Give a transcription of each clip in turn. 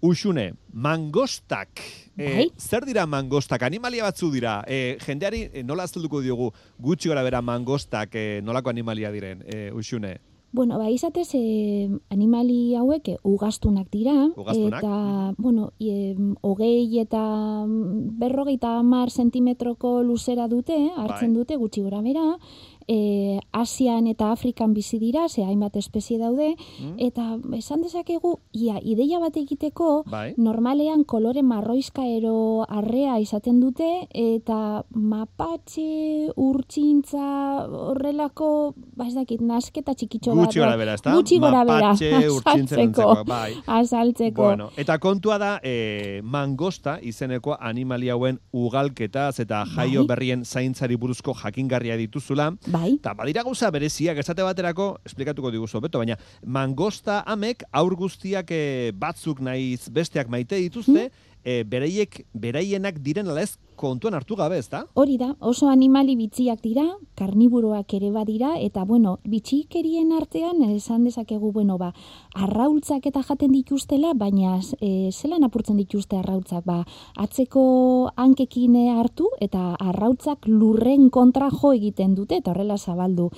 Uxune, mangostak. E, zer dira mangostak? Animalia batzu dira. E, jendeari e, nola azalduko diogu gutxi gora bera mangostak e, nolako animalia diren, e, Uxune? Bueno, ba, izatez, e, animali hauek ugastunak dira. Ugaztunak. Eta, bueno, e, hogei eta berrogeita hamar sentimetroko luzera dute, hartzen Bai. dute, gutxi gora bera. E, Asian eta Afrikan bizi dira, ze hainbat espezie daude. Mm? Eta esan dezakegu, ia, ideia bat egiteko, Bai. normalean kolore marroizka ero arrea izaten dute, eta mapatxe, urtsintza, horrelako, ba ez dakit, nasketa txikitxo bat. Gutxi gora bera, ezta? Gutxi gora bera, Mapatxe, bai. Azaltzeko. Bueno, eta kontua da, e, mangosta izeneko animalia hauen ugalketaz eta jaio Bai. berrien zaintzari buruzko jakingarria dituzula. Bai, Eta badira gauza bereziak esate baterako, esplikatuko diguzu beto, baina mangosta amek aur guztiak e, batzuk naiz besteak maite dituzte, e, bereiek, bereienak diren ala ez kontuan hartu gabe, ezta? hori da, oso animali bitxiak dira, karniburoak ere badira, eta bueno, bitxikerien artean esan dezakegu, bueno, ba, arraultzak eta jaten dituztela, baina e, zelan apurtzen dituzte arrautzak, ba, atzeko hankekin hartu, eta arrautzak lurren kontra jo egiten dute, eta horrela zabaldu.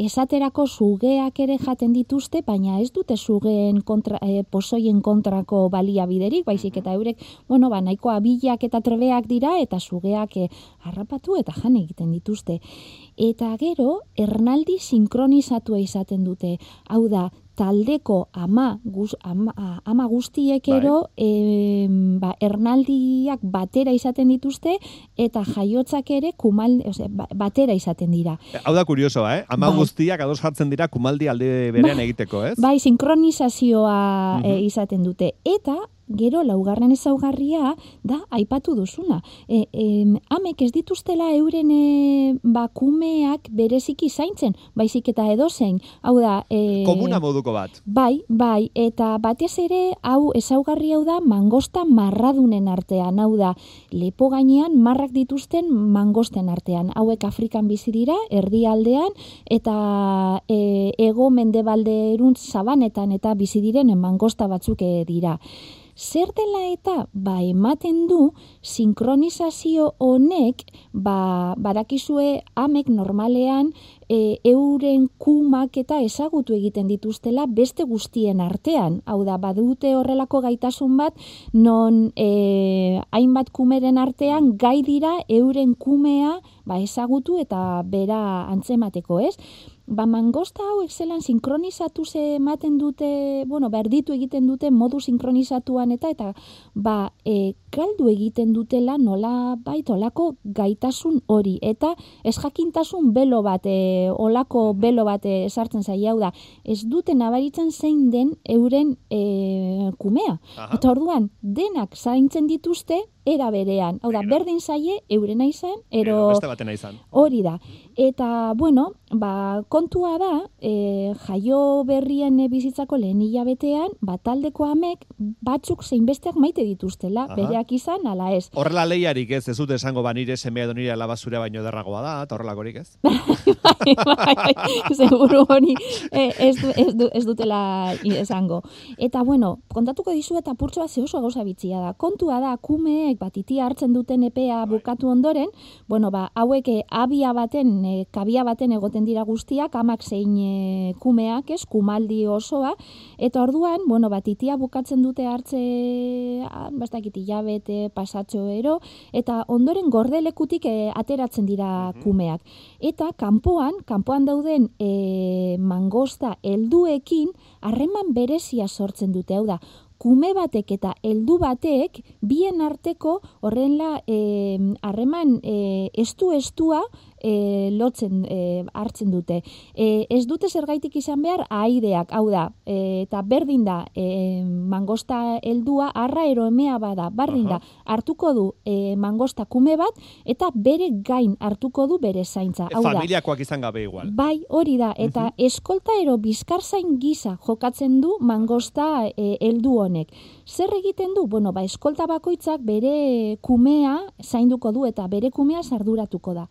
Esaterako sugeak ere jaten dituzte, baina ez dute sugeen kontra, e, pozoien kontrako baliabiderik, baizik eta eurek, bueno, ba, nahiko abilak eta trebeak dira, eta sugeak e, harrapatu eta jan egiten dituzte. Eta gero, ernaldi sinkronizatua izaten dute. Hau da, taldeko ama, guz, ama, ama guztiek Bai. ero em, ba, ernaldiak batera izaten dituzte eta jaiotzak ere kumal, ose, ba- batera izaten dira. Hau da kuriosoa, eh? Ama Bai. guztiak ados jartzen dira kumaldi alde berean egiteko, ez? Bai, sinkronizazioa Mhm. e, izaten dute. Eta, gero, laugarren ezaugarria da aipatu duzuna. E, em, amek ez dituztela euren e, bakumeak bereziki zaintzen, baizik eta edozein. Hau da... E, Komuna moduko bat. Bai, bai, eta batez ere hau ezaugarri hau da mangosta marradunen artean, hau da lepo gainean marrak dituzten mangosten artean. Hauek Afrikan bizi dira, erdialdean eta e, ego mendebalderuntz sabanetan eta bizi diren mangosta batzuk eh, dira. Zer dela eta, ba, ematen du, sinkronizazio honek, ba, badakizue amek normalean e, euren kumak eta ezagutu egiten dituztela beste guztien artean. Hau da, badute horrelako gaitasun bat, non e, hainbat kumeren artean gai dira euren kumea ba, ezagutu eta bera antzemateko, ez? Ba, mangosta hauek zelan sinkronizatu ze ematen dute, bueno, berditu egiten dute modu sinkronizatuan eta eta ba, e, galdu egiten dutela nola bait olako gaitasun hori eta ez jakintasun belo bat, e, olako belo bat e, sartzen zaia hau da, ez dute nabaritzen zein den euren e, kumea. Aha. Eta orduan, denak zaintzen dituzte era berean. Hau da, Begira. berdin zaie eurena izan, ero beste batena izan. hori da. Eta, bueno, ba, kontua da, e, jaio berrien bizitzako lehen hilabetean, ba, taldeko amek batzuk zein besteak maite dituztela, Aha. bereak izan, ala ez. Horrela leiarik ez, ez dute esango ba nire semea edo nire alaba zure baino derragoa da, eta horrelakorik ez? bai, bai, bai, seguru hori eh, ez, ez, ez dutela esango. Eta bueno, kontatuko dizu eta purtsu bat ze oso gauza bitxia da. Kontua da, kumeek bat itia hartzen duten epea bukatu ondoren, bueno, ba, hauek eh, abia baten, eh, kabia baten egoten dira guztiak, amak zein eh, kumeak, ez, kumaldi osoa, eta orduan, bueno, bat itia bukatzen dute hartze, ah, bastakit hilabete, pasatxo ero, eta ondoren gordelekutik eh, ateratzen dira kumeak. Eta kanpoan, kanpoan dauden e, mangosta helduekin harreman berezia sortzen dute, hau da, kume batek eta heldu batek bien arteko horrenla harreman e, estu-estua e, lotzen e, hartzen dute. E, ez dute zergaitik izan behar aideak, hau da, e, eta berdin da e, mangosta heldua arra ero emea bada, berdin da, hartuko du e, mangosta kume bat eta bere gain hartuko du bere zaintza. Hau da, Familiakoak izan gabe igual. Bai, hori da, eta eskolta ero bizkarzain gisa jokatzen du mangosta e, heldu honek. Zer egiten du? Bueno, ba, eskolta bakoitzak bere kumea zainduko du eta bere kumea sarduratuko da.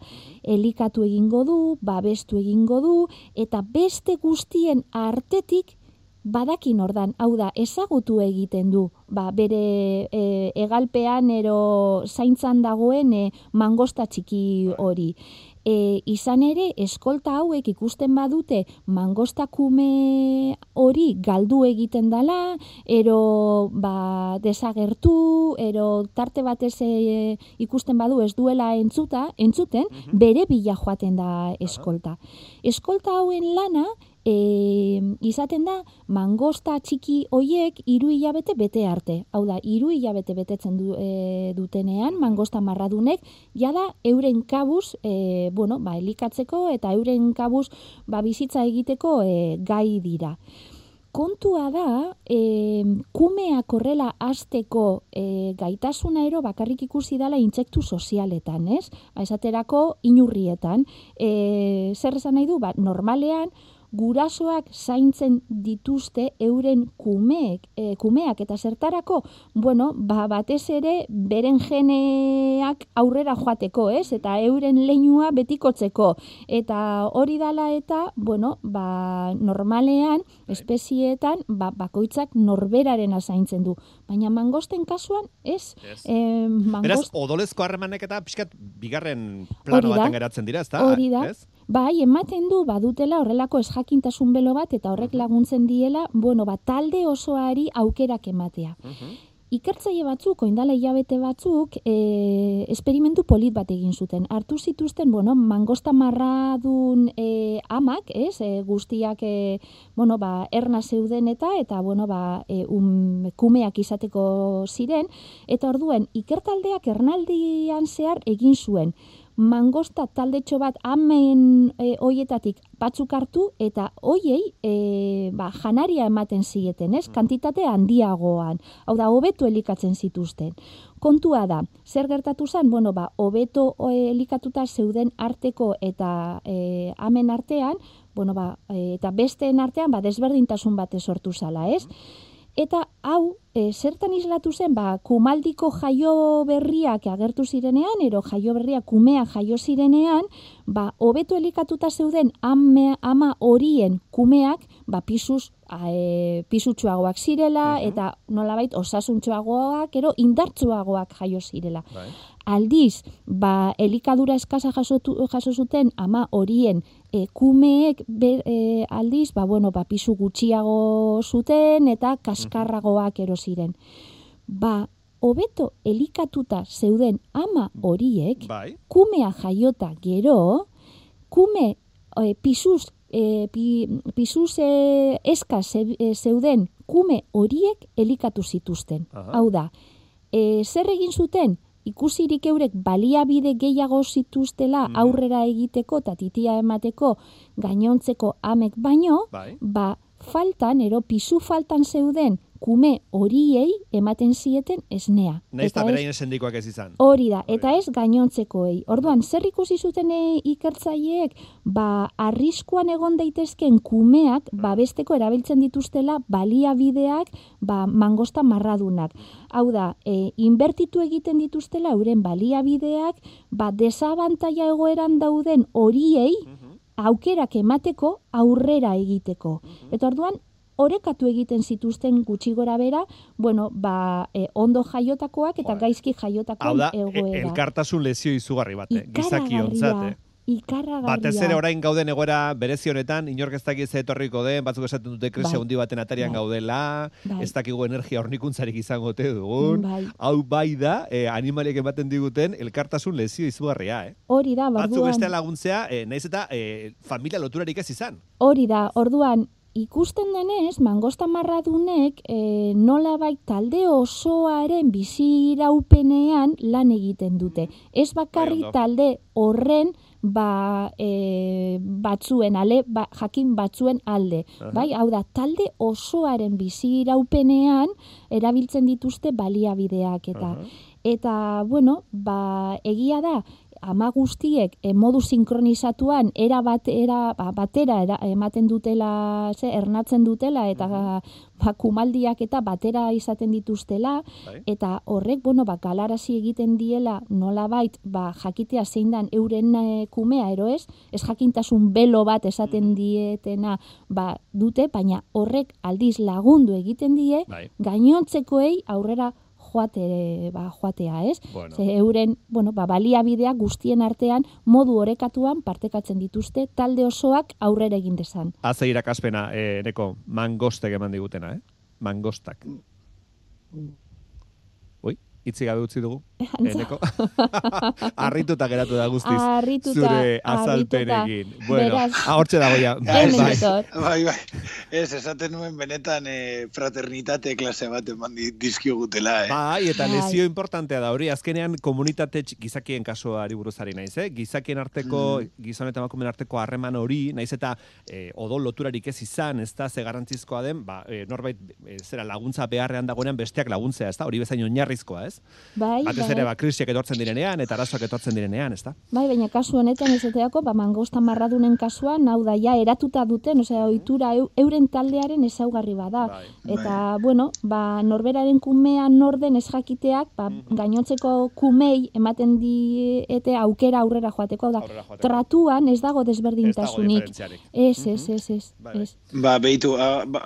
Elikatu egingo du, babestu egingo du, eta beste guztien artetik badakin ordan, hau da, ezagutu egiten du, ba, bere e, egalpean ero zaintzan dagoen e, mangosta txiki hori. E, izan ere, eskolta hauek ikusten badute mangostakume hori galdu egiten dala, ero ba, desagertu, ero tarte batez e, ikusten badu ez duela entzuta, entzuten, bere bila joaten da eskolta. Eskolta hauen lana, e, izaten da mangosta txiki hoiek hiru hilabete bete arte. Hau da, hiru hilabete betetzen du, e, dutenean mangosta marradunek jada euren kabuz, e, bueno, ba, elikatzeko eta euren kabuz ba, bizitza egiteko e, gai dira. Kontua da, e, kumeak horrela azteko e, gaitasuna ero bakarrik ikusi dela intsektu sozialetan, ez? Ba, esaterako inurrietan. E, zer esan nahi du? Ba, normalean, gurasoak zaintzen dituzte euren kumeek, e, kumeak eta zertarako, bueno, ba, batez ere beren geneak aurrera joateko, ez? Eta euren leinua betikotzeko. Eta hori dala eta, bueno, ba, normalean, espezietan, ba, bakoitzak norberaren zaintzen du. Baina mangosten kasuan, ez? Yes. E, mangost... Beraz, odolezko harremanek eta pixkat bigarren plano baten geratzen dira, ez da? Hori da. Ez? Bai, ematen du badutela horrelako esjakintasun belo bat eta horrek laguntzen diela, bueno, ba, talde osoari aukerak ematea. Mhm. Ikertzaile batzuk, oindala hilabete batzuk, e, esperimentu polit bat egin zuten. Hartu zituzten, bueno, mangosta marradun e, amak, ez, e, guztiak, e, bueno, ba, erna zeuden eta, eta, bueno, ba, e, um, kumeak izateko ziren, eta orduen, ikertaldeak ernaldian zehar egin zuen mangosta taldetxo bat amen e, hoietatik batzuk hartu eta hoiei e, ba, janaria ematen zieten, ez? Kantitate handiagoan. Hau da, hobeto elikatzen zituzten. Kontua da, zer gertatu zen? Bueno, ba, hobeto e, elikatuta zeuden arteko eta e, amen artean, bueno, ba, e, eta besteen artean, ba, desberdintasun bate sortu zala, ez? Eta hau, e, zertan islatu zen, ba, kumaldiko jaio berriak agertu zirenean, ero jaio berriak kumea jaio zirenean, ba, hobeto elikatuta zeuden ame, ama horien kumeak, ba, pisuz, e, pisutsuagoak zirela, Mhm. eta nolabait osasuntxoagoak, ero indartsuagoak jaio zirela. Bai. Aldiz, ba, elikadura eskasa jasotu, jaso zuten ama horien e, kumeek be, e, aldiz, ba, bueno, ba, pisu gutxiago zuten eta kaskarragoak ero ziren. Ba, hobeto elikatuta zeuden ama horiek, Bai. kumea jaiota gero, kume e, pisuz, e, pi, pisuz e, eska ze- e, zeuden kume horiek elikatu zituzten. Aha. Hau da, e, zer egin zuten? Ikusirik eurek baliabide gehiago zituztela Mhm. aurrera egiteko eta titia emateko gainontzeko amek baino, Bai. ba, faltan, ero pisu faltan zeuden kume horiei ematen zieten esnea. Naiz eta beraien sendikoak ez izan. Hori da, eta ez gainontzekoei. Orduan, zer ikusi zuten e, ikertzaileek, ba, arriskuan egon daitezken kumeak, ba, besteko erabiltzen dituztela baliabideak, ba, mangosta marradunak. Hau da, e, inbertitu egiten dituztela euren baliabideak, ba, desabantaia egoeran dauden horiei Mhm. Aukerak emateko aurrera egiteko. Eta orduan, orekatu egiten zituzten gutxi gora bera, bueno, ba, e, ondo jaiotakoak eta Joder. gaizki Hau jaiotakoen da, e- egoera. elkartasun lezio izugarri bat, eh? gizakiontzat, eh? Ikarragarria. Batez ere orain gauden egoera berezi honetan, inork ez dakit ze etorriko den, batzuk esaten dute krisi Bai. handi baten atarian Bai. gaudela, Bai. ez dakigu energia hornikuntzarik izango ote dugun. Bai. Hau bai da, eh, animaliek ematen diguten elkartasun lezio izugarria, eh? Hori da, Batzuk orduan, beste laguntzea, eh, naiz eta eh, familia loturarik ez izan. hori da, orduan, ikusten denez, mangosta marradunek e, nolabait talde osoaren biziraupenean lan egiten dute. Ez bakarri Bai, ondo. talde horren ba, e, batzuen ale, ba, jakin batzuen alde. Aha. Bai, hau da, talde osoaren biziraupenean erabiltzen dituzte baliabideak eta Aha. Eta, bueno, ba, egia da, ama guztiek e, modu sinkronizatuan era batera ba, batera era, ematen dutela, ze, ernatzen dutela eta ba, kumaldiak eta batera izaten dituztela Bai. eta horrek bueno ba galarazi egiten diela nolabait ba jakitea zein dan euren e, kumea ero ez ez jakintasun belo bat esaten dietena ba dute baina horrek aldiz lagundu egiten die Bai. gainontzekoei aurrera joate ba joatea, ez? Bueno. Ze euren, bueno, ba baliabideak guztien artean modu orekatuan partekatzen dituzte talde osoak aurrera egin desan. Haze irakaspena, eh, neko, mangostek eman digutena, eh? Mangostak. Ui, itzi gabe utzi dugu. Eneko. Arrituta geratu da guztiz. Harrituta, Zure azalpenekin. Bueno, Beraz, ah, dago ja. Bai. ditor. Bai, bai. Ez, esaten nuen benetan eh, fraternitate klase bat eman di- dizkigutela, eh? Bai, eta Bai. lezio importantea da hori, azkenean komunitate gizakien kasuari buruzari naiz, eh? Gizakien arteko, gizon eta emakumeen arteko harreman hori, naiz eta eh, odol loturarik ez izan, ez da, ze garantzizkoa den, ba, eh, norbait, eh, zera laguntza beharrean dagoenean besteak laguntzea, ez da, hori bezain oinarrizkoa, ez? Bai, Batez bai. Ere, ba, krisiak etortzen direnean, eta arazoak etortzen direnean, ez da? Bai, baina kasu honetan esateako, ba, mangosta marradunen kasuan, hau da, ja, eratuta duten, osea, ohitura eu- euren taldearen ezaugarri bada. Bai. Eta, bueno, ba, norberaren kumea norden ez jakiteak, ba, Mhm. gainontzeko kumei ematen diete aukera aurrera joateko, hau da, Aurrera joateko. tratuan ez dago Ez desberdintasunik. Ez, ez, ez, ez, Bai, bai. ez. Ba, behitu, a, ba,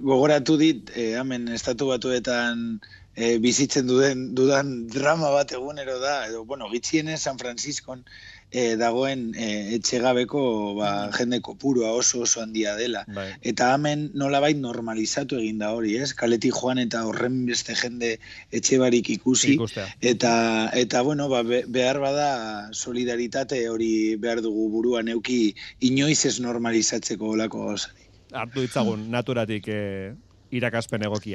gogoratu dit, eh, hemen estatu batuetan eh, bizitzen duden, dudan drama bat egunero da, edo, bueno, gitxienez San Franciscon eh, dagoen eh, etxegabeko ba, jende kopurua oso oso handia dela. Bai. Eta hemen nolabait normalizatu egin da hori, ez? Kaleti joan eta horren beste jende etxe barik ikusi. Ikustea. Eta, eta bueno, ba, be- behar bada solidaritate hori behar dugu buruan euki inoiz ez normalizatzeko olako gauzari. Hartu ditzagun naturatik eh, irakaspen egokiak.